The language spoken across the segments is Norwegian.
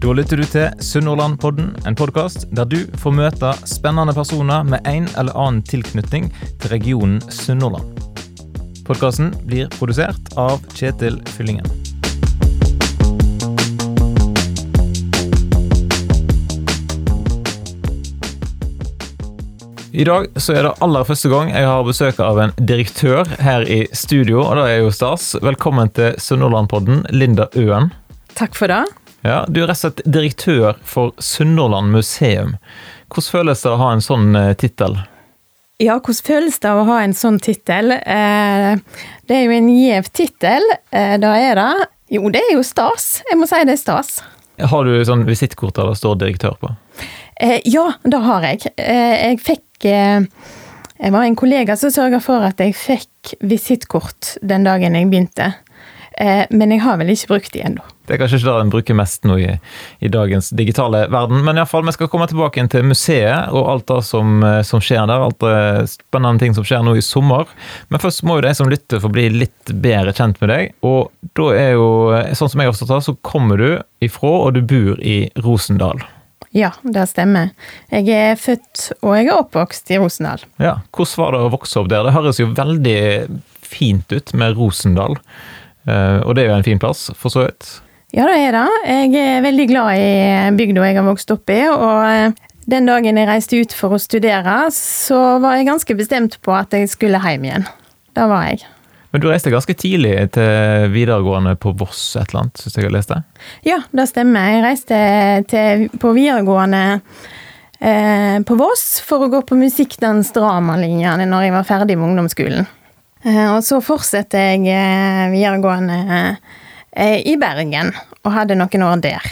Da lytter du til Sunnhordlandpodden, en podkast der du får møte spennende personer med en eller annen tilknytning til regionen Sunnhordland. Podkasten blir produsert av Kjetil Fyllingen. I dag så er det aller første gang jeg har besøk av en direktør her i studio, og det er jo stas. Velkommen til Sunnhordlandpodden, Linda Øen. Takk for det. Ja, Du er rett og slett direktør for Sunnhordland museum. Hvordan føles det å ha en sånn eh, tittel? Ja, hvordan føles det å ha en sånn tittel? Eh, det er jo en gjev tittel. det da er det Jo, det er jo stas. Jeg må si det er stas. Har du sånn visittkort der det står direktør på? Eh, ja, det har jeg. Eh, jeg fikk eh, Jeg var en kollega som sørga for at jeg fikk visittkort den dagen jeg begynte. Eh, men jeg har vel ikke brukt de ennå. Det er kanskje ikke det en bruker mest nå i, i dagens digitale verden, men iallfall, vi skal komme tilbake inn til museet og alt det som, eh, som skjer der. Alt det spennende ting som skjer nå i sommer. Men først må jo de som lytter få bli litt bedre kjent med deg. Og da er jo, sånn som jeg har forstått det, så kommer du ifra, og du bor i Rosendal. Ja, det stemmer. Jeg er født og jeg er oppvokst i Rosendal. Ja, Hvordan var det å vokse opp der? Det høres jo veldig fint ut med Rosendal. Eh, og det er jo en fin plass, for så vidt. Ja, det er det. Jeg er veldig glad i bygda jeg har vokst opp i. Og eh, den dagen jeg reiste ut for å studere, så var jeg ganske bestemt på at jeg skulle hjem igjen. Det var jeg. Men du reiste ganske tidlig til videregående på Voss et eller annet, syns jeg har lest det? Ja, det stemmer. Jeg reiste til, på videregående eh, på Voss for å gå på musikkdans dramalinjene når jeg var ferdig med ungdomsskolen. Eh, og så fortsatte jeg eh, videregående eh, i Bergen, og hadde noen år der.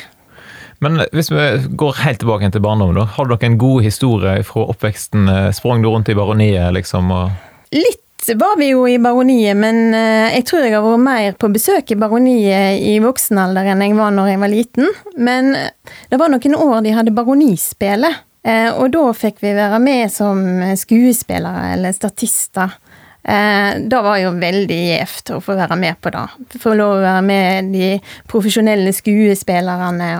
Men hvis vi går helt tilbake til barndommen, da. Har dere en god historie fra oppveksten? Sprang du rundt i baroniet, liksom? Litt var vi jo i baroniet, men eh, jeg tror jeg har vært mer på besøk i baroniet i voksen alder enn jeg var når jeg var liten. Men eh, det var noen år de hadde baronispelet, eh, og da fikk vi være med som skuespillere eller statister. Det var jo veldig gjevt å få være med på det. Få lov å være med de profesjonelle skuespillerne.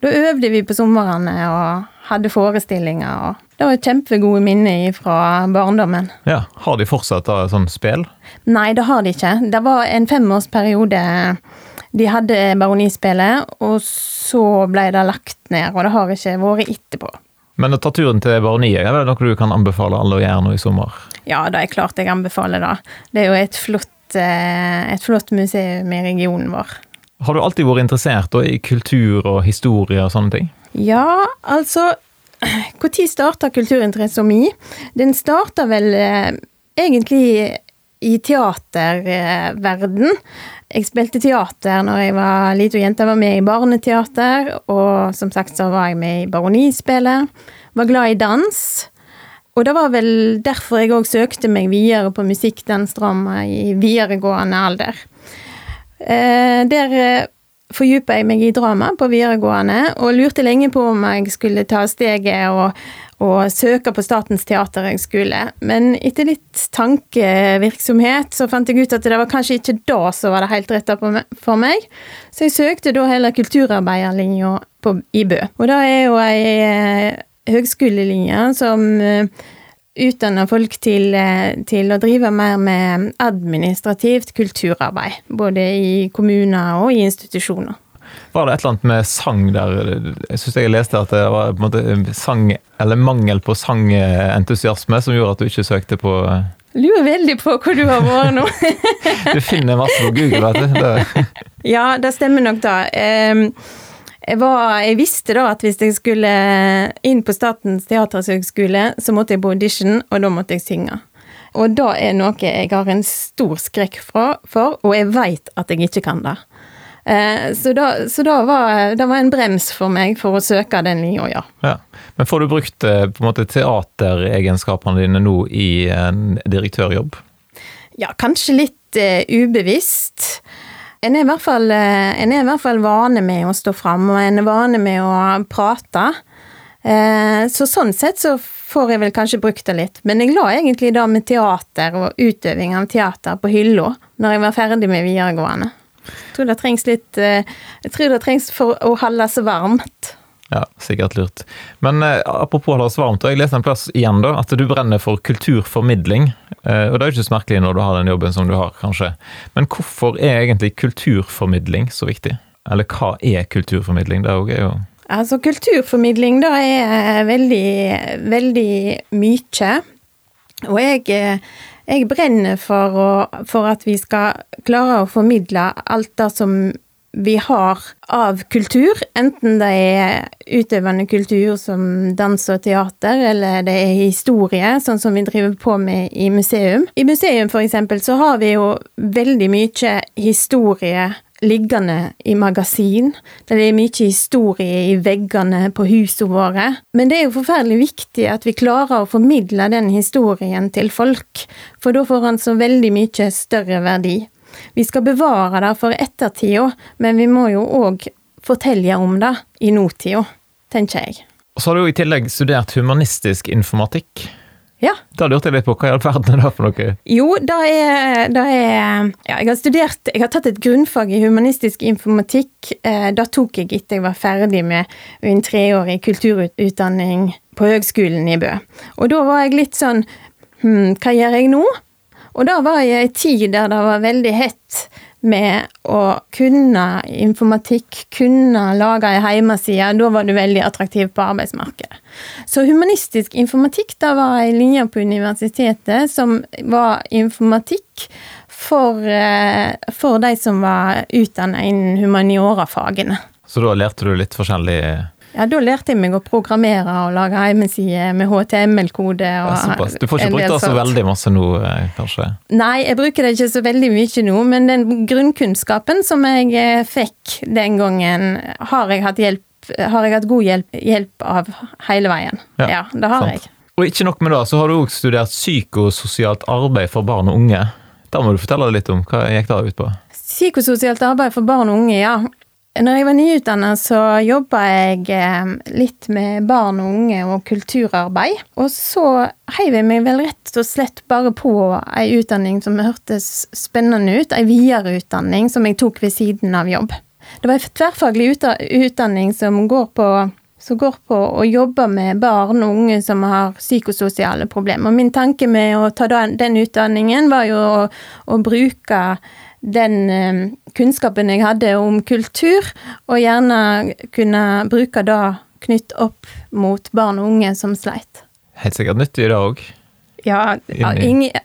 Da øvde vi på somrene og hadde forestillinger. og Det var kjempegode minner fra barndommen. Ja, Har de fortsatt da sånn spill? Nei, det har de ikke. Det var en femårsperiode de hadde Baronispelet, og så ble det lagt ned. Og det har ikke vært etterpå. Men å ta turen til Baroniet, er det noe du kan anbefale alle å gjøre nå i sommer? Ja, det er klart jeg anbefaler det. Det er jo et flott, eh, et flott museum i regionen vår. Har du alltid vært interessert da, i kultur og historie og sånne ting? Ja, altså Når starta kulturinteressen min? Den starta vel eh, egentlig i teaterverden. Jeg spilte teater når jeg var lita jente. Jeg var med i barneteater, og som sagt så var jeg med i Baronispillet. Var glad i dans. Og det var vel derfor jeg òg søkte meg videre på musikkdansdrama i videregående alder. Eh, der eh, fordypa jeg meg i drama på videregående, og lurte lenge på om jeg skulle ta steget og, og søke på Statens teaterhøgskole. Men etter litt tankevirksomhet så fant jeg ut at det var kanskje ikke da som var det helt rette for meg. Så jeg søkte da heller kulturarbeiderlinja i Bø. Og det er jo ei eh, høgskolelinje som eh, utdanner folk til, eh, til, å drive mer med administrativt kulturarbeid. Både i kommuner og i institusjoner. Var det et eller annet med sang der? Jeg syns jeg leste at det var på en måte sang, eller mangel på sangentusiasme som gjorde at du ikke søkte på eh, Lurer veldig på hvor du har vært nå. du finner masse på Google, vet du. Det. ja, det stemmer nok, da. Jeg, var, jeg, visste da at hvis jeg skulle inn på Statens teaterhøgskole, så måtte jeg på audition, og da måtte jeg synge. Og da er noe jeg har en stor skrekk for, og jeg veit at jeg ikke kan det. Eh, så da, så da var det var en brems for meg for å søke den linja, ja. ja. Men får du brukt eh, på en måte teateregenskapene dine nå i en direktørjobb? Ja, kanskje litt uh, ubevisst. En er, fall, eh, en er i hvert fall vane med å stå fram, og en er vane med å prate. Eh, så sånn sett så får jeg vel kanskje brukt det litt. Men jeg la egentlig da med teater og utøving av teater på hylla når jeg var ferdig med videregående. Jeg tror det trengs litt eh, Jeg tror det trengs for å seg varmt. Ja, sikkert lurt. Men eh, apropos holde oss varmt, og jeg leste en plass igjen da, at du brenner for kulturformidling. Eh, og det er jo ikke så merkelig når du har den jobben som du har, kanskje. Men hvorfor er egentlig kulturformidling så viktig? Eller hva er kulturformidling? Det er jo Altså, kulturformidling da er veldig, veldig mye. Og jeg, jeg brenner for, å, for at vi skal klare å formidle alt det som vi har av kultur, enten det er utøvende kultur som dans og teater, eller det er historie, sånn som vi driver på med i museum. I museum, for eksempel, så har vi jo veldig mye historie liggende i magasin. Det er mye historie i veggene på husene våre. Men det er jo forferdelig viktig at vi klarer å formidle den historien til folk, for da får han så veldig mye større verdi. Vi skal bevare det for ettertida, men vi må jo òg fortelle om det i nåtida, tenker jeg. Og så har du jo i tillegg studert humanistisk informatikk. Ja. Da lurte jeg litt på hva i all verden er det for noe? Jo, det er, det er Ja, jeg har studert Jeg har tatt et grunnfag i humanistisk informatikk. Eh, det tok jeg etter jeg var ferdig med en treårig kulturutdanning på Høgskolen i Bø. Og da var jeg litt sånn Hm, hva gjør jeg nå? Og da var jeg i ei tid der det var veldig hett med å kunne informatikk, kunne lage ei hjemmeside. Da var du veldig attraktiv på arbeidsmarkedet. Så humanistisk informatikk, da var ei linje på universitetet som var informatikk for, eh, for de som var utdanna innen humaniorafagene. Så da lærte du litt forskjellig ja, da lærte jeg meg å programmere og lage hjemmesider med HTML-kode. Ja, du får ikke brukt det så veldig masse nå, eh, kanskje? Nei, jeg bruker det ikke så veldig mye nå, men den grunnkunnskapen som jeg eh, fikk den gangen, har jeg hatt, hjelp, har jeg hatt god hjelp, hjelp, av hele veien. Ja, ja det har sant. jeg. Og ikke nok med det, så har du òg studert psykososialt arbeid for barn og unge. Da må du fortelle litt om. Hva gikk det ut på? Psykososialt arbeid for barn og unge, ja. Når jeg var nyutdanna, så jobba jeg eh, litt med barn og unge og kulturarbeid. Og så heiv jeg meg vel rett og slett bare på ei utdanning som hørtes spennende ut. Ei videreutdanning som jeg tok ved siden av jobb. Det var ei tverrfaglig utdanning som går på som går på å jobbe med barn og unge som har psykososiale problemer. Min tanke med å ta den utdanningen var jo å, å bruke den eh, kunnskapen jeg hadde om kultur, og gjerne kunne bruke det knytt opp mot barn og unge som sleit. Helt sikkert nyttig det òg. Ja,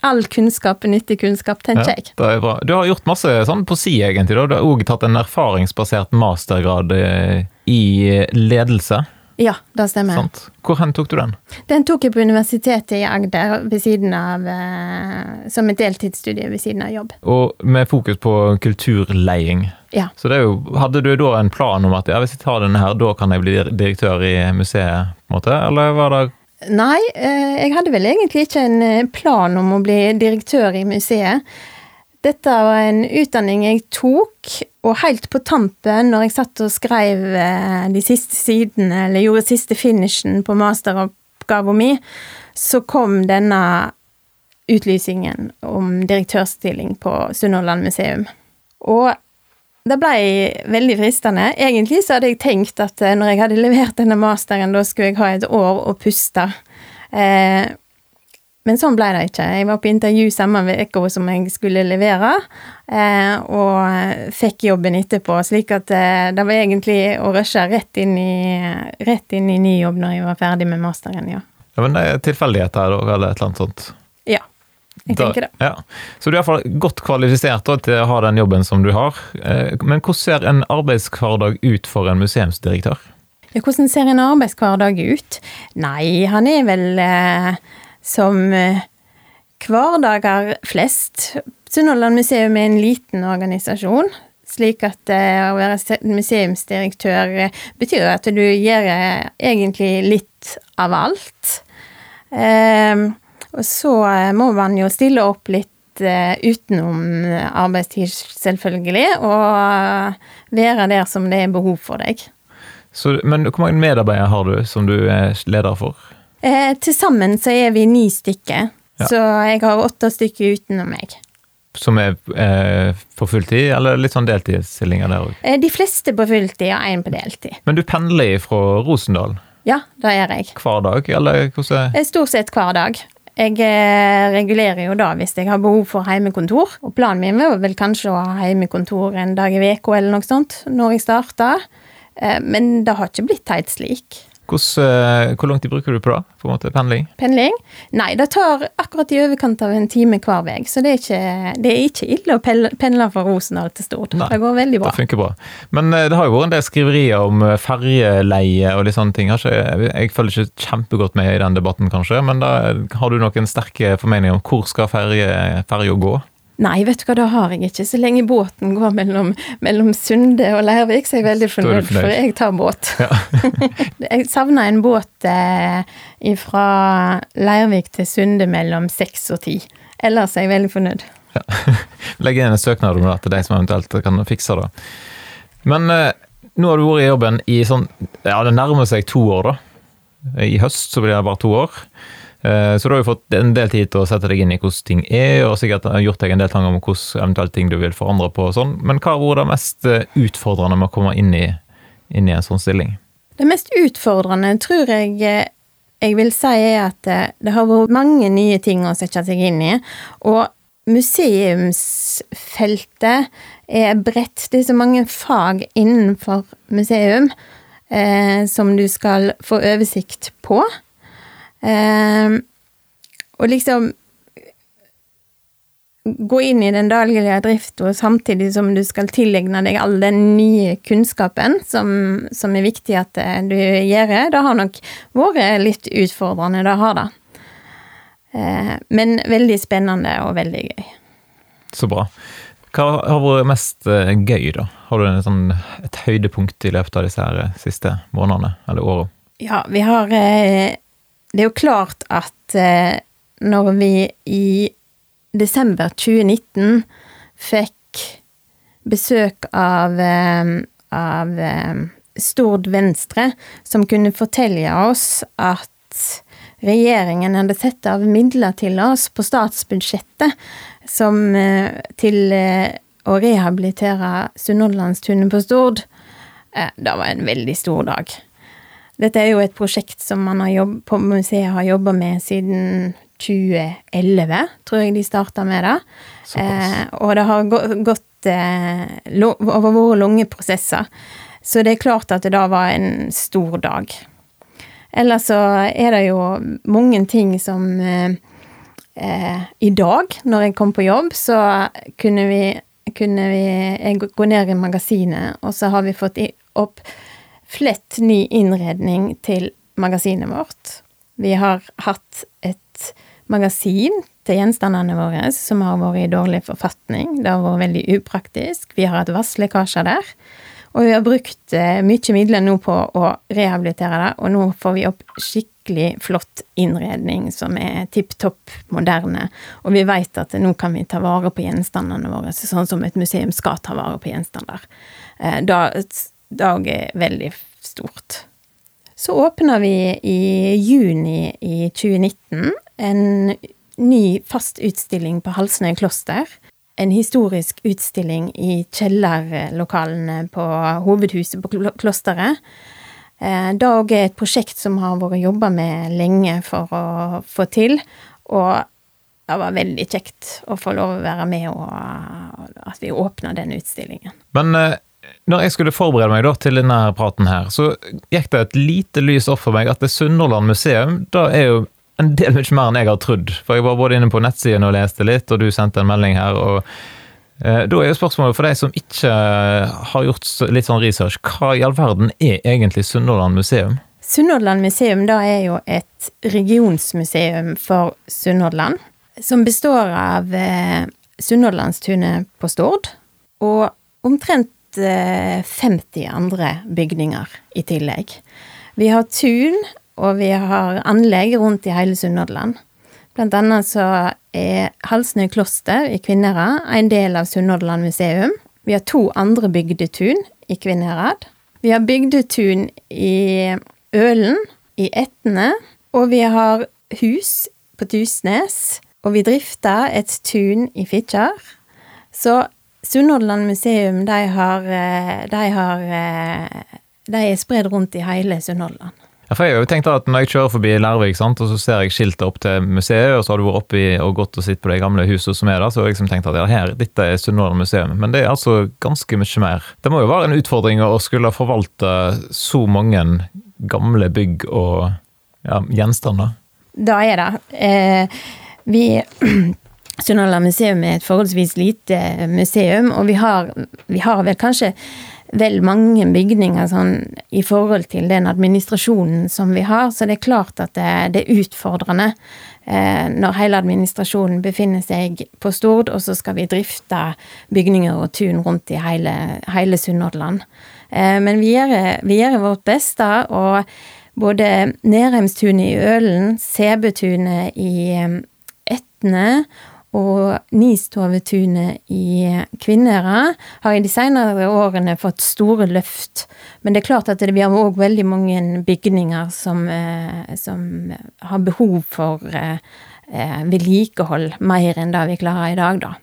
all kunnskap er nyttig kunnskap, tenker ja, jeg. Det er bra. Du har gjort masse sånn på si, egentlig. Da. Du har òg tatt en erfaringsbasert mastergrad eh, i ledelse. Ja, det stemmer. Sant. Hvor hen tok du den? Den tok jeg på Universitetet i Agder ved siden av, eh, som et deltidsstudie ved siden av jobb. Og med fokus på kulturleiing. Ja. Så det jo, Hadde du da en plan om at ja, hvis jeg tar denne her, da kan jeg bli direktør i museet? på en måte, Eller var det Nei, eh, jeg hadde vel egentlig ikke en eh, plan om å bli direktør i museet. Dette var en utdanning jeg tok, og helt på tampen, når jeg satt og skrev eh, de siste sidene, eller gjorde siste finishen på masteroppgaven min, så kom denne utlysingen om direktørstilling på Sunnhordland museum. Og det ble veldig fristende. Egentlig så hadde jeg tenkt at eh, når jeg hadde levert denne masteren, da skulle jeg ha et år å puste. Eh, men sånn ble det ikke. Jeg var på intervju samme uke som jeg skulle levere, eh, og fikk jobben etterpå. Slik at eh, det var egentlig å rushe rett inn i, rett inn i ny jobb når jeg var ferdig med masteren, ja. ja men det er tilfeldighet tilfeldigheter, eller et eller annet sånt? Ja. Jeg tenker det. Ja. Så du er iallfall godt kvalifisert til å ha den jobben som du har. Eh, men hvordan ser en arbeidshverdag ut for en museumsdirektør? Ja, hvordan ser en arbeidshverdag ut? Nei, han er vel som eh, hverdager flest. Sunnhordland museum er en liten organisasjon. Slik at eh, å være museumsdirektør eh, betyr at du gjør egentlig litt av alt. Og så må man jo stille opp litt utenom arbeidstid, selvfølgelig, og være der som det er behov for deg. Så, men hvor mange medarbeidere har du som du er leder for? Eh, Til sammen så er vi ni stykker. Ja. Så jeg har åtte stykker utenom meg. som er eh, på fulltid, eller litt sånn deltidsstillinger der òg? Eh, De fleste på fulltid og én på deltid. Men du pendler fra Rosendal Ja, det gjør jeg. hver dag, eller hvordan Eh, Stort sett hver dag. Jeg eh, regulerer jo da hvis jeg har behov for heimekontor. Og planen min var vel kanskje å ha heimekontor en dag i veka eller noe sånt når jeg starta. Eh, Men det har ikke blitt helt slik. Hvordan, eh, Hvor lang tid bruker du på det? På en måte pendling? Pendling? Nei, det tar akkurat i overkant av en time hver vei, så det er ikke, det er ikke ille å pendle fra Rosendal til Stord. Nei, Det går veldig bra. Det funker bra. Men eh, det har jo vært en del skriverier om eh, ferjeleie og litt sånne ting. Ikke, jeg, følger ikke kjempegodt med i den debatten, kanskje, men da har du noen sterke formeninger om hvor skal ferja gå? Nei, vet du hva, det har jeg ikke. Så lenge båten går mellom, mellom Sunde og Leirvik, så er jeg veldig fornøyd, fornøyd. for jeg tar båt. jeg savner en båt eh, fra Leirvik til Sunde mellom seks og ti. Ellers er jeg veldig fornøyd. Legg inn en søknad om det til de som eventuelt kan fikse det. Men eh, nå har du vært i jobben i sånn Ja, det nærmer seg to år, da. I høst så blir det bare to år. Eh, Så du har jo fått en del tid til å sette deg inn i hvordan ting er, og sikkert gjort deg en del tanker om hvordan eventuelt ting du vil forandre på og sånn. Men hva vært det mest eh, utfordrende med å komme inn i, inn i en sånn stilling? Det mest utfordrende tror jeg eh, jeg vil si er at det har vært mange nye ting å sette seg inn i. Og museumsfeltet er bredt. Det er så mange fag innenfor museum eh, som du skal få oversikt på. Eh, og liksom gå inn i den daglige drifta samtidig som du skal tilegne deg all den nye kunnskapen som, som er viktig at eh, du gjør. Det har nok vært litt utfordrende, det har det. Eh, Men veldig spennende og veldig gøy. Så bra. Hva har vært mest eh, gøy, da? Har du sånn, et høydepunkt i løpet av disse her siste månedene eller åra? Ja, vi har eh, Det er jo klart at eh, når vi i desember 2019 fikk besøk av, eh, av eh, Stord Venstre, som kunne fortelle oss at regjeringen hadde satt av midler til oss på statsbudsjettet som til å rehabilitere Sunnhordlandstunet på Stord. Det var en veldig stor dag. Dette er jo et prosjekt som man har jobb, på museet har jobba med siden 2011, tror jeg de starta med det. Eh, og det har gått eh, over våre lange prosesser. Så det er klart at det da var en stor dag. Ellers så er det jo mange ting som eh, eh, I dag, når jeg kom på jobb, så kunne vi, kunne vi gå ned i magasinet, og så har vi fått opp flett ny innredning til magasinet vårt. Vi har hatt et magasin til gjenstandene våre som har vært i dårlig forfatning. Det har vært veldig upraktisk. Vi har hatt vasslekkasjer der. Og vi har brukt eh, mye midler nå på å rehabilitere det, og nå får vi opp skikkelig flott innredning som er tipp topp moderne. Og vi vet at nå kan vi ta vare på gjenstandene våre, sånn som et museum skal ta vare på gjenstander. Eh, da, det er veldig stort. Så åpna vi i juni i 2019 en ny fast utstilling på Halsnøy kloster. En historisk utstilling i kjellerlokalene på hovedhuset på klosteret. Dag Det òg er et prosjekt som har vært jobba med lenge for å få til, og det var veldig kjekt å få lov å være med og at vi åpna den utstillingen. Men eh, når jeg skulle forberede meg da til denne praten her, så gikk det et lite lys opp for meg at det Sunnhordland museum da er jo en del mye mer enn jeg har trodd. For jeg var både inne på nettsiden og leste litt, og du sendte en melding her. og eh, Da er jo spørsmålet for deg som ikke har gjort litt sånn research, hva i all verden er egentlig Sunnhordland museum? Sunnhordland museum da er jo et regionsmuseum for Sunnhordland, som består av eh, Sunnhordlandstunet på Stord og omtrent eh, 50 andre bygninger i tillegg. Vi har tun, og vi har anlegg rundt i hele Sunnhordland. Blant annet så er Halsnøy kloster i Kvinnherad en del av Sunnhordland museum. Vi har to andre bygdetun i Kvinnherad. Vi har bygdetun i Ølen, i Etne, og vi har hus på Tusnes. Og vi drifter et tun i Fitjar. Så Sunnhordland museum, de har, eh, de har eh, De er spredd rundt i hele Sunnhordland. Ja, for jeg har jo tenkt at Når jeg kjører forbi Lærvik, sant, og så ser jeg skiltet opp til museet, og så har du vært oppi og gått og sett på de gamle husene som er der, så har jeg liksom tenkt at ja, her, dette er Sunnhordland museum. Men det er altså ganske mye mer. Det må jo være en utfordring å skulle forvalte så mange gamle bygg og ja, gjenstander. Da er det. Eh, vi Sunnhordland museum er et forholdsvis lite museum, og vi har, vi har vel kanskje vel mange bygninger sånn i forhold til den administrasjonen som vi har, så det er klart at det, det er utfordrende eh, når hele administrasjonen befinner seg på Stord, og så skal vi drifte bygninger og tun rundt i hele, hele Sunnhordland. Eh, men vi gjør, vi gjør, vårt beste, og både Nerheimstunet i Ølen, Sebetunet i eh, Etne og Nistovetunet i Kvinnherad har i de senere årene fått store løft. Men det er klart at vi har òg veldig mange bygninger som, eh, som har behov for eh, eh, vedlikehold mer enn det vi klarer i dag, da.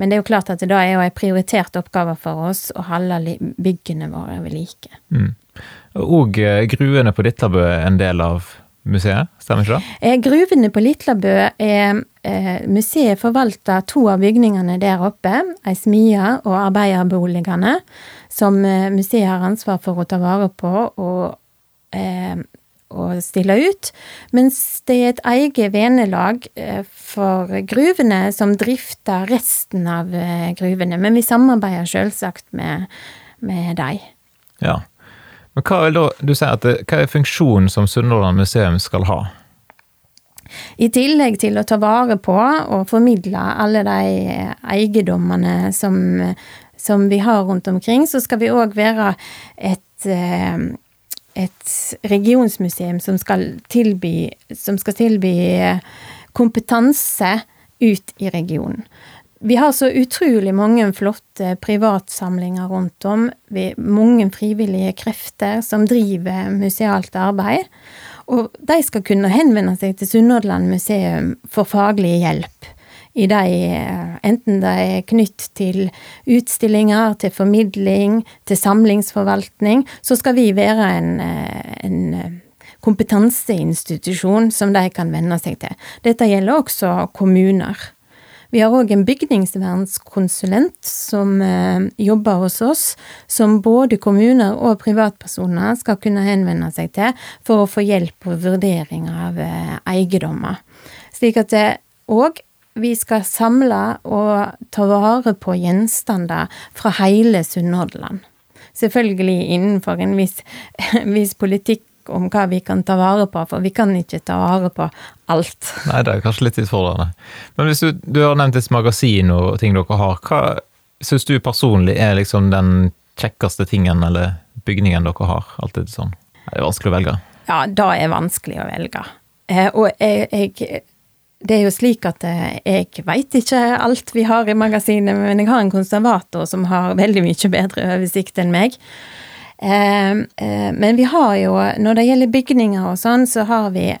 Men det er jo klart at det da er jo en prioritert oppgave for oss å holde byggene våre ved like. Mm. Og gruene på Dittabø er en del av museet, stemmer ikke det? Eh, gruvene på Litlabø er eh, Museet forvalter to av bygningene der oppe, ei smie og arbeiderboligene, som eh, museet har ansvar for å ta vare på og, eh, og stille ut. Mens det er et eget venelag for gruvene som drifter resten av gruvene. Men vi samarbeider selvsagt med, med dem. Ja. Men hva er, da, du sier at hva er funksjonen som Sunnhordland museum skal ha? I tillegg til å ta vare på og formidle alle de eiendommene som, som, vi har rundt omkring, så skal vi òg være et, eh, et regionsmuseum som skal tilby, som skal tilby kompetanse ut i regionen. Vi har så utrolig mange flotte privatsamlinger rundt om. Vi, mange frivillige krefter som driver musealt arbeid. Og de skal kunne henvende seg til Sunnhordland museum for faglig hjelp. I de, enten de er knytt til utstillinger, til formidling, til samlingsforvaltning, så skal vi være en, en kompetanseinstitusjon som de kan venne seg til. Dette gjelder også kommuner. Vi har òg en bygningsvernskonsulent som eh, jobber hos oss, som både kommuner og privatpersoner skal kunne henvende seg til for å få hjelp og vurdering av eh, eiendommer. Slik at det òg vi skal samle og ta vare på gjenstander fra hele Sunnhordland. Selvfølgelig innenfor en viss, viss politikk om hva vi kan ta vare på, for vi kan ikke ta vare på alt. Nei, det er kanskje litt utfordrende. Men hvis du, du har nevnt et magasin og ting dere har, hva syns du personlig er liksom den kjekkeste tingen eller bygningen dere har? Alltid sånn. Det er vanskelig å velge. Ja, da er vanskelig å velge. Eh, og jeg, jeg det er jo slik at eh, jeg veit ikke alt vi har i magasinet, men jeg har en konservator som har veldig mye bedre oversikt enn meg. Ehm, eh, men vi har jo, når det gjelder bygninger og sånn, så har vi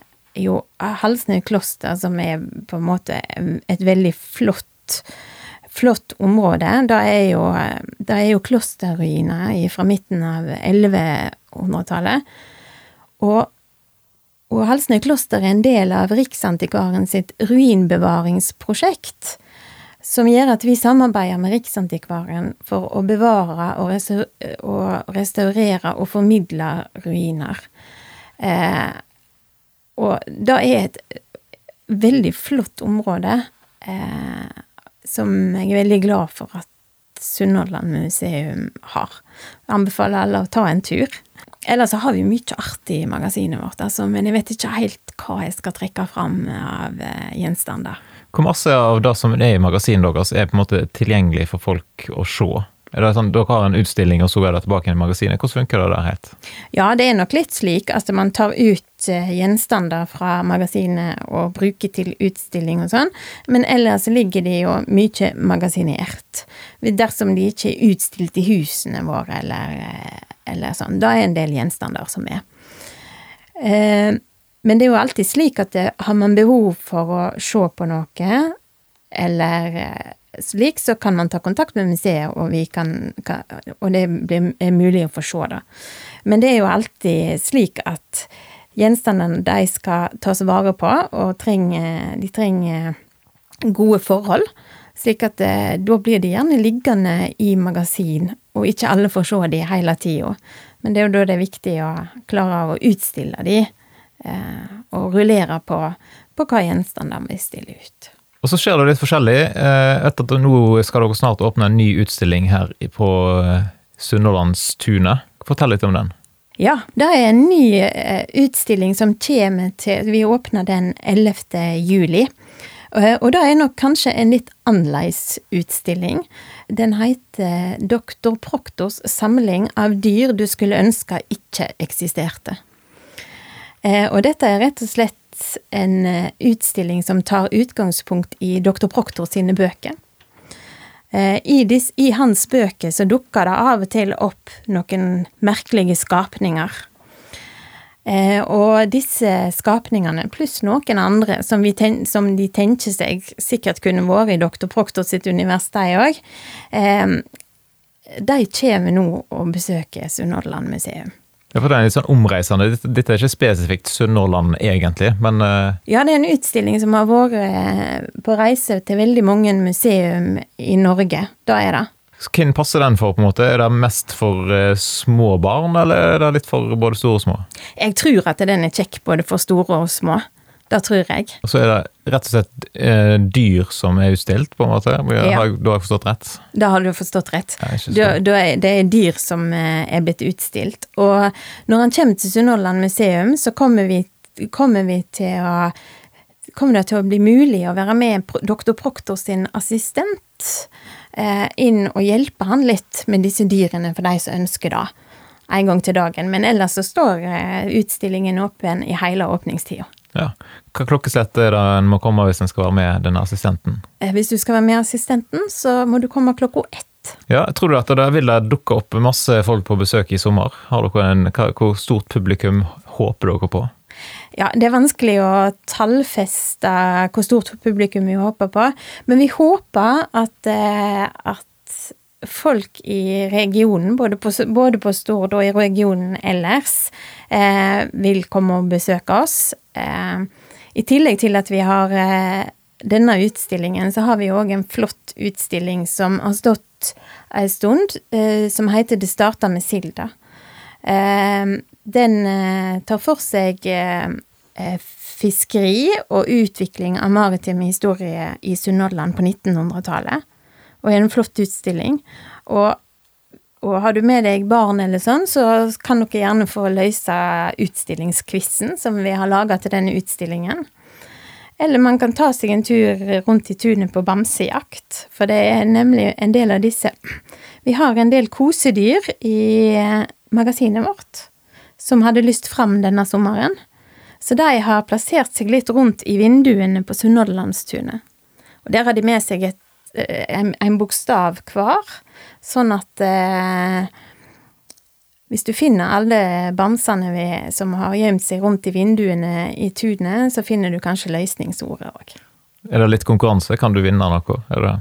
jo Halsnøy kloster, som er på en måte et veldig flott flott område. Det er jo, det er jo klosterruiner fra midten av 1100-tallet. Og, og Halsnøy kloster er en del av Riksantikvaren sitt ruinbevaringsprosjekt som gjør at vi samarbeider med Riksantikvaren for å bevare og, restaurere og formidle ruiner. Eh, og det er et veldig flott område eh, som jeg er veldig glad for at Sunnhordland museum har. Jeg anbefaler alle å ta en tur. Ellers så har vi mye artig i magasinet vårt, altså, men jeg vet ikke helt hva jeg skal trekke fram av eh, gjenstander. Hvor masse av det som er i magasinet deres, er på en måte tilgjengelig for folk å se? Er det sånn, Dere har en utstilling, og så er det tilbake i magasinet. Hvordan funker det der helt? Ja, det er nok litt slik at man tar ut eh, gjenstander fra magasinet og bruker til utstilling og sånn, men ellers ligger de jo mye magasinert. Dersom de ikke er utstilt i husene våre eller, eh, eller sånn. Da er en del gjenstander som er. Eh, men det er jo alltid slik at det, har man behov for å se på noe, eller, slik, så kan man ta kontakt med museet, og, kan, kan, og det blir, er mulig å få se det. Men det er jo alltid slik at gjenstandene de skal tas vare på, og trenger, de trenger gode forhold. Slik at eh, da blir de gjerne liggende i magasin, og ikke alle får se de hele tida. Men det er jo da det er viktig å klare å utstille de, eh, og rullere på, på hva gjenstander vi stiller ut. Og så skjer det litt forskjellig. Eh, etter at nå skal dere snart åpne en ny utstilling her på eh, Sunnhordlandstunet. Fortell litt om den. Ja, det er en ny eh, utstilling som kommer til Vi åpner den 11. juli. Og det er nok kanskje en litt annerledes utstilling. Den heter Doktor Proktors samling av dyr du skulle ønske ikke eksisterte. Og dette er rett og slett en eh, utstilling som tar utgangspunkt i dr. Proctor sine bøker. Eh, I, dis, I, hans bøker så dukker det av og til opp noen merkelige skapninger. Eh, og disse skapningene, pluss noen andre som, ten, som, de tenker seg sikkert kunne vært i dr. Proctor sitt univers, de òg, eh, de kommer nå og besøker Sunnhordland museum. Ja, for det er litt sånn omreisende. Dette er ikke spesifikt Sunnhordland egentlig, men uh... Ja, det er en utstilling som har vært eh, på reise til veldig mange museum i Norge. Da er det. Hvem passer den for? på en måte? Er det mest for uh, små barn, eller er det litt for både store og små? Jeg tror at den er kjekk både for store og små. Det tror jeg. Og så er det rett og slett eh, dyr som er utstilt, på en måte? Da har, ja. har jeg forstått rett? Da har du forstått rett. Da, da er, det er dyr som eh, er blitt utstilt. Og når han kommer til Sunnhordland museum, så kommer vi, kommer vi til å kommer det til å bli mulig å være med doktor Proctor sin assistent eh, inn og hjelpe han litt med disse dyrene for de som ønsker det, en gang til dagen. Men ellers så står eh, utstillingen åpen i hele åpningstida. Ja. Hva klokkeslett er det en må komme hvis en skal være med denne assistenten? Eh, hvis du skal være med assistenten, så må du komme klokka ett. Ja, Tror du at det vil dukke opp masse folk på besøk i sommer? Har dere en, Hvor stort publikum håper dere på? Ja, Det er vanskelig å tallfeste hvor stort publikum vi håper på, men vi håper at, eh, at folk i regionen, både på, både på Stord og i regionen ellers, eh, vil komme og besøke oss. Eh, I tillegg til at vi har eh, denne utstillingen, så har vi òg en flott utstilling som har stått ei stund, eh, som heter Det starta med Silda. Eh, den eh, tar for seg fiskeri og utvikling av maritime historie i Sunnhordland på 1900-tallet og er en flott utstilling. Og, og, har du med deg barn eller sånn, så kan dere gjerne få løse utstillingsquizen som vi har laga til denne utstillingen. Eller man kan ta seg en tur rundt i tunet på bamsejakt, for det er nemlig en del av disse Vi har en del kosedyr i magasinet vårt som hadde lyst fram denne sommeren. Så de har plassert seg litt rundt i vinduene på Sunnhordlandstunet. Og der har de med seg et Eh, en, en bokstav hver, sånn at eh, hvis du finner alle bamsene ved, som har gjemt seg rundt i vinduene i tunet, så finner du kanskje løsningsordet òg. Er det litt konkurranse? Kan du vinne noe? Er det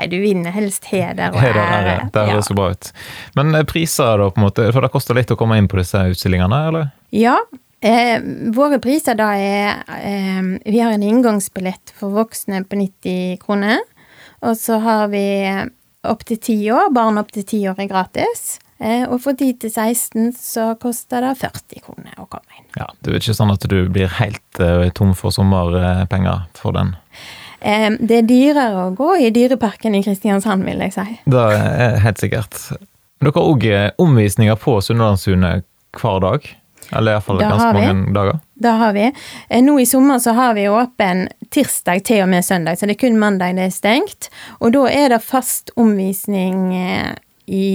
Nei, du vinner helst heder og ære. ære. Det høres ja. bra ut. Men eh, priser, da, på en måte, for det koster litt å komme inn på disse utstillingene, eller? Ja. Eh, våre priser da er eh, Vi har en inngangsbillett for voksne på 90 kroner. Og så har vi opptil ti år. Barn opptil ti år er gratis. Eh, og for 10 til 16 så koster det 40 kroner å komme inn. Ja, Det er ikke sånn at du blir helt uh, tom for sommerpenger for den? Um, det er dyrere å gå i Dyreparken i Kristiansand, vil jeg si. Det er helt sikkert. Dere har òg omvisninger på Sunnhordlandssundet hver dag? Eller iallfall ganske mange dager? Det har vi. Eh, nå i sommer så har vi åpen tirsdag til og med søndag, så det er kun mandag det er stengt. Og da er det fast omvisning eh, i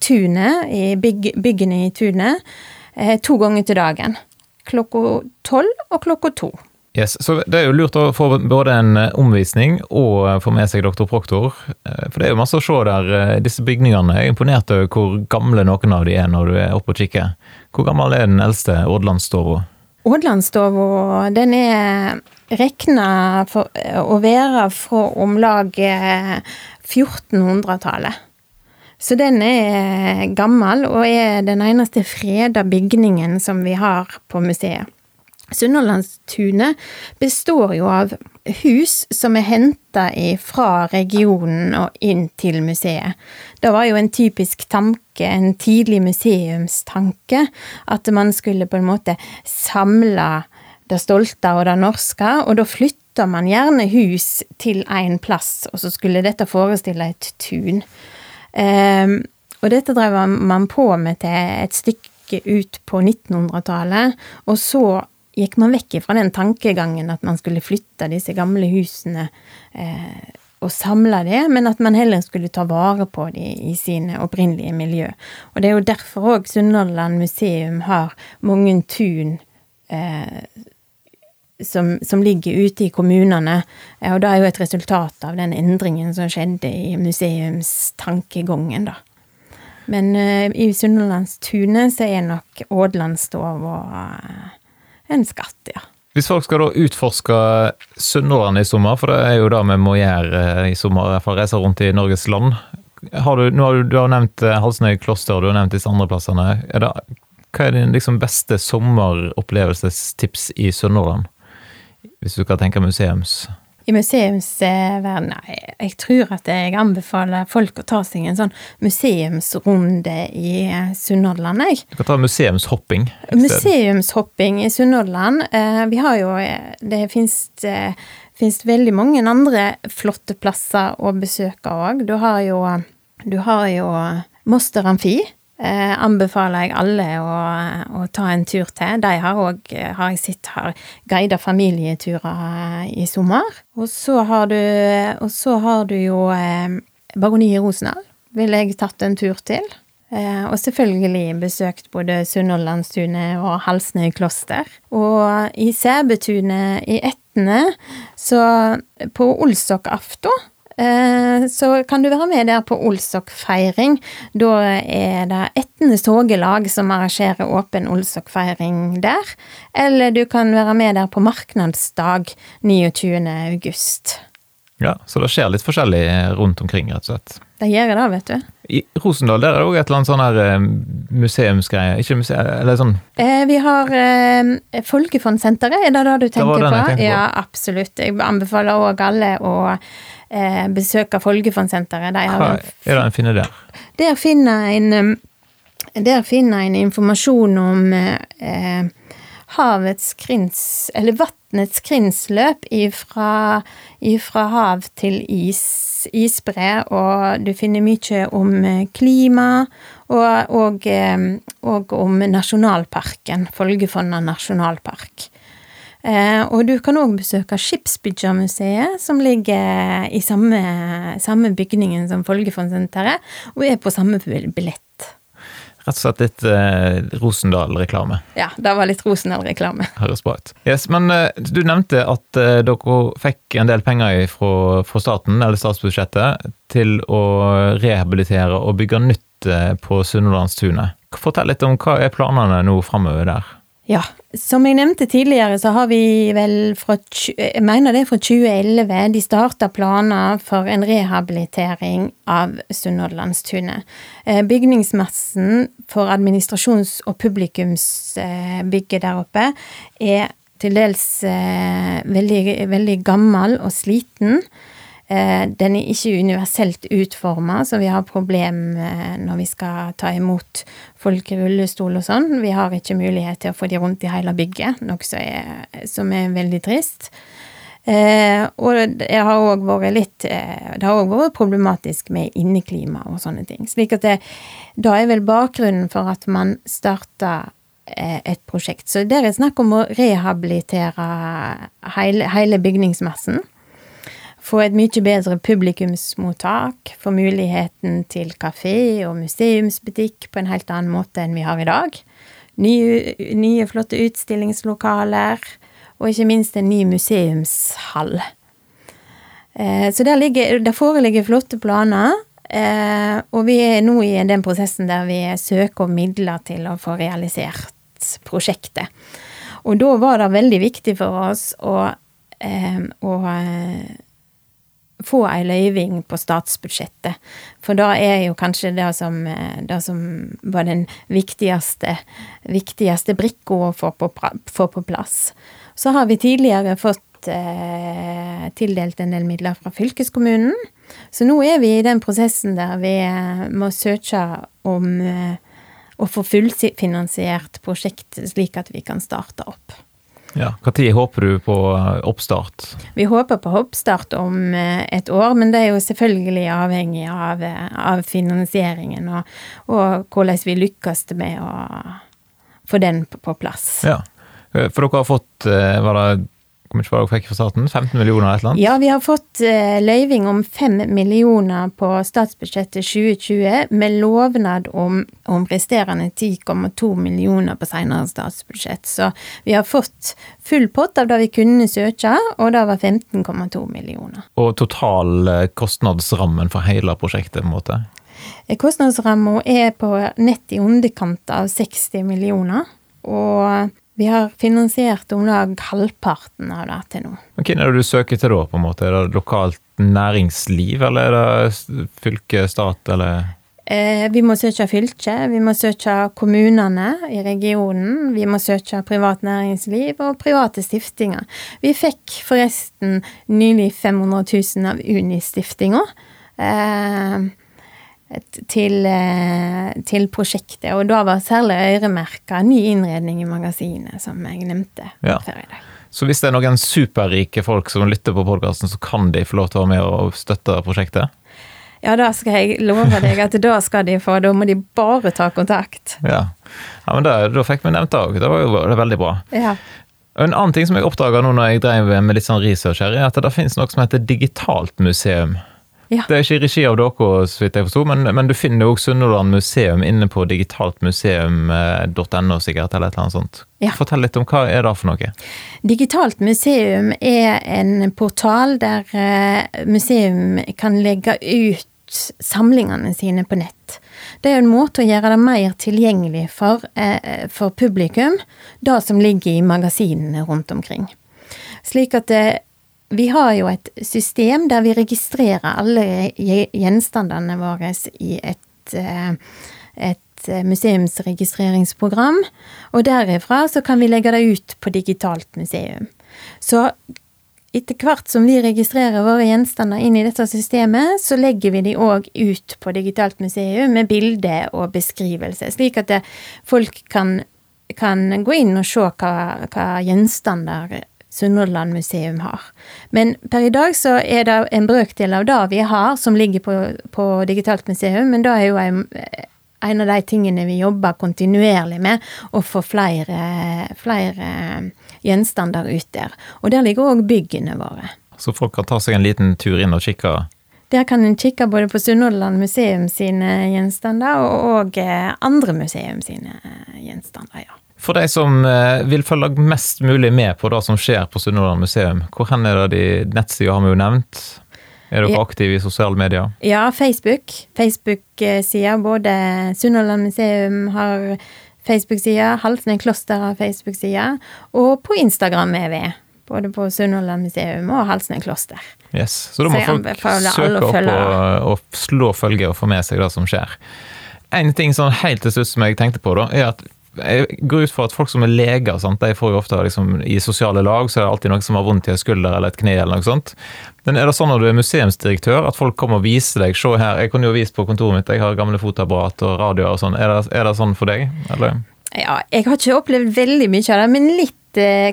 tunet, i bygg, byggene i tunet, eh, to ganger til dagen. Klokka tolv og klokka to. Yes, så Det er jo lurt å få både en omvisning og få med seg doktor Proktor. For det er jo masse å se der. Disse bygningene. Jeg er imponert over hvor gamle noen av de er når du er oppe og kikker. Hvor gammel er den eldste Ådlandstova? Ådlandstova, den er regna å være fra om lag 1400-tallet. Så den er gammel, og er den eneste freda bygningen som vi har på museet. Sunnhordlandstunet består jo av hus som er henta fra regionen og inn til museet. Det var jo en typisk tanke, en tidlig museumstanke, at man skulle på en måte samle det stolte og det norske, og da flytta man gjerne hus til én plass, og så skulle dette forestille et tun. Um, og dette drev man på med til et stykke ut på 1900-tallet, og så gikk man vekk fra den tankegangen at man skulle flytte disse gamle husene eh, og samle det, men at man heller skulle ta vare på de i sine opprinnelige miljø. Og det er jo derfor òg Sunnhordland museum har mange tun eh, som, som, ligger ute i kommunene. Og det er jo et resultat av den endringen som skjedde i museumstankegangen, da. Men uh, i Sunnhordlandstunet så er nok Ådlandstova uh, en skatt, ja. Hvis folk skal da utforske Sunnhordland i sommer, for det er jo det vi må gjøre eh, i sommer, for å reise rundt i Norges land. Har du, har du, du har nevnt Halsnøy kloster, og du har nevnt disse andre plassene. Det, hva er din liksom beste sommeropplevelsestips i Sunnhordland? Hvis du kan tenke museums? I museumsverdenen Jeg tror at jeg anbefaler folk å ta seg en sånn museumsrunde i Sunnhordland, jeg. Du kan ta museumshopping? Museumshopping i Sunnhordland. Eh, vi har jo Det fins finnes veldig mange andre flotte plasser å besøke òg. Du har jo Du har jo Moster Amfi eh, anbefaler jeg alle å, å, ta en tur til. De har òg, har jeg sett, har guida familieturer i sommer. Og så har du, så har du jo eh, Baroniet Rosendal. Ville jeg tatt en tur til. Eh, og selvfølgelig besøkt både Sunnhordlandstunet og Halsnøy kloster. Og i Sæbetunet i Etne, så på Olsokaften Eh, så kan du være med der på Olsok-feiring. Da er det Etne Sogelag som arrangerer åpen Olsok-feiring der. Eller du kan være med der på marknadsdag 29. august. Ja, så det skjer litt forskjellig rundt omkring, rett og slett. Det gjør det, vet du. I Rosendal der er det òg et eller annet sånn her eh, museumsgreie, ikke museum, eller sånn eh, Vi har eh, Folkefondsenteret, er det det du tenker det på? på? Ja, absolutt. Jeg anbefaler òg alle å eh, besøker Folgefondsenteret. De Hva er det en finner der? Der finner en, der finner en informasjon om eh, havets krins, eller vannets krinsløp ifra, ifra hav til is, isbre, og du finner mye om klima og, og, og om nasjonalparken, Folgefonna nasjonalpark. Eh, og du kan òg besøke Skipsbyggermuseet, som ligger i samme, samme bygningen som Folgefondsenteret, og er på samme billett. Rett og slett litt eh, Rosendal-reklame. Ja, det var litt Rosendal-reklame. Høres bra ut. Yes, men eh, du nevnte at eh, dere fikk en del penger fra, fra, staten, eller statsbudsjettet, til å rehabilitere og bygge nytt eh, på Sunnhordlandstunet. Fortell litt om hva er planene nå framover der? Ja, som jeg nevnte tidligere, så har vi vel fra jeg mener det er fra 2011 de starta planer for en rehabilitering av Sunnhordlandstunet. Eh, bygningsmassen for administrasjons- og publikumsbygget der oppe er til dels eh, veldig, veldig gammel og sliten. Eh, den er ikke universelt utforma, så vi har problem eh, når vi skal ta imot folk i rullestol og sånn. Vi har ikke mulighet til å få de rundt i hele bygget, noe som er, som er veldig trist. Eh, og det har òg vært litt eh, Det har òg vært problematisk med inneklima og sånne ting. Slik at det, da er vel bakgrunnen for at man starta eh, et prosjekt. Så det er snakk om å rehabilitere hele, hele bygningsmassen få et mye bedre publikumsmottak, få muligheten til kafé og museumsbutikk på en helt annen måte enn vi har i dag. Nye, nye flotte utstillingslokaler, og ikke minst en ny museumshall. Eh, så der, ligger, der, foreligger flotte planer, eh, og vi er nå i den prosessen der vi søker om midler til å få realisert prosjektet. Og da var det veldig viktig for oss å eh, å eh, få ei løyving på statsbudsjettet. For da er jo kanskje det som, eh, det som var den viktigste, viktigste brikka å få på, få på, plass. Så har vi tidligere fått eh, tildelt en del midler fra fylkeskommunen. Så nå er vi i den prosessen der vi eh, må søke om eh, å få fullfinansiert prosjektet, slik at vi kan starte opp. Ja, Når håper du på eh, oppstart? Vi håper på oppstart om et år, men det er jo selvfølgelig avhengig av, av finansieringen og, og, hvordan vi lykkes med å få den på, på plass. Ja, for dere har fått var det hvor mye var dere fikk fra staten? 15 millioner eller et eller annet? Ja, vi har fått uh, løyving om 5 millioner på statsbudsjettet 2020, med lovnad om, om resterende 10,2 millioner på senere statsbudsjett. Så vi har fått full pott av det vi kunne søke, og det var 15,2 millioner. Og total eh, kostnadsrammen for hele prosjektet, på en måte? Eh, kostnadsramma er på nett i underkant av 60 millioner. Og vi har finansiert om lag halvparten av det til nå. Hvem er det du søker til da? på en måte? Er det lokalt næringsliv, eller er det fylke, stat, eller? Eh, vi må søke fylke, vi må søke kommunene i regionen, vi må søke privat næringsliv og private stiftinger. Vi fikk forresten nylig 500 000 av Unistiftinga. Eh, til, eh, til, prosjektet. Og da var særlig øremerka ny innredning i magasinet, som jeg nevnte ja. før i dag. Så hvis det er noen superrike folk som lytter på podkasten, så kan de få lov til å være med og støtte prosjektet? Ja, da skal jeg love deg at da skal de få. Da må de bare ta kontakt. Ja, ja men da, da fikk vi nevnt det òg. Det var jo det veldig bra. Ja. En annen ting som jeg oppdaga nå når jeg drev med litt sånn research her, er at det finnes noe som heter digitalt museum. Ja. Det er ikke i regi av dere, så vidt jeg forsto, men, men, du finner jo Sunnhordland museum inne på digitaltmuseum.no, sikkert, eller et eller annet sånt. Ja. Fortell litt om hva er det for noe? Digitalt museum er en portal der eh, museum kan legge ut samlingene sine på nett. Det er en måte å gjøre det mer tilgjengelig for, eh, for publikum, det som ligger i magasinene rundt omkring. Slik at det vi har jo et system der vi registrerer alle gjenstandene våre i et, eh, et museumsregistreringsprogram. Og derifra så kan vi legge det ut på digitalt museum. Så etter hvert som vi registrerer våre gjenstander inn i dette systemet, så legger vi de òg ut på digitalt museum med bilde og beskrivelse, slik at folk kan, kan gå inn og se hva, hva gjenstander Sunnhordland museum har. Men per i dag så er det en brøkdel av det vi har som ligger på, på digitalt museum, men det er jo en, en, av de tingene vi jobber kontinuerlig med, å få flere, flere gjenstander ut der. Og der ligger òg byggene våre. Så folk kan ta seg en liten tur inn og kikke? Der kan en kikke både på Sunnhordland museum sine gjenstander og, og andre museum sine gjenstander, ja. For de som eh, vil følge mest mulig med på det som skjer på Sunnhordland museum, hvor hen er det de nettsider har vi jo nevnt? Er dere aktive i sosiale medier? Ja, Facebook. Facebook-sida. Både Sunnhordland museum har Facebook-sida, Halsnøy kloster har Facebook-sida, og på Instagram er vi. Både på Sunnhordland museum og Halsnøy kloster. Yes, Så da må folk søke opp og, og, slå følge og få med seg det som skjer. En ting sånn helt til slutt som jeg tenkte på, da, er at jeg går ut fra at folk som er leger, sant? de får jo ofte liksom, i sosiale lag så er det alltid noen som har vondt i en skulder eller et kne. eller noe sånt. Men er det sånn når du er museumsdirektør, at folk kommer og viser deg Se her, jeg kunne jo vist på kontoret mitt, jeg har gamle fotoapparat og radioer og sånn. Er, er, det sånn for deg, eller? Ja, jeg har ikke opplevd veldig mye av det, men litt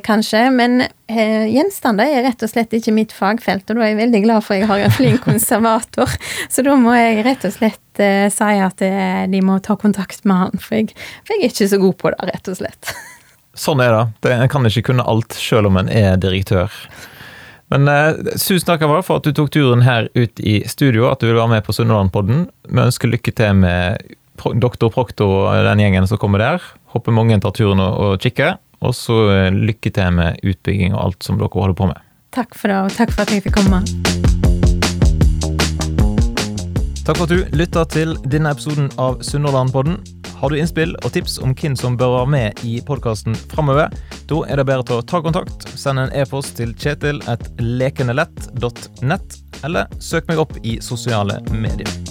kanskje. Men eh, gjenstander er rett og slett ikke mitt fagfelt, og da er jeg veldig glad for at jeg har en flink konservator. Så da må jeg rett og slett eh, si at eh, de må ta kontakt med han, for jeg, for jeg, er ikke så god på det, rett og slett. Sånn er det. En kan ikke kunne alt, selv om en er direktør. Men eh, tusen takk for at du tok turen her ut i studio, at du vil være med på Sunnhordlandpodden. Vi ønsker lykke til med doktor Proktor og den gjengen som kommer der. Håper mange tar turen og, og kikker. Og så eh, lykke til med utbygging og alt som dere holder på med. Takk for det, og takk for at jeg fikk komme. Takk for at du lytta til denne episoden av Sunnhordlandpodden. Har du innspill og tips om hvem som bør være med i podkasten framover, da er det bedre til å ta kontakt. Send en e-post til kjetil.lekenelett.nett, eller søk meg opp i sosiale medier.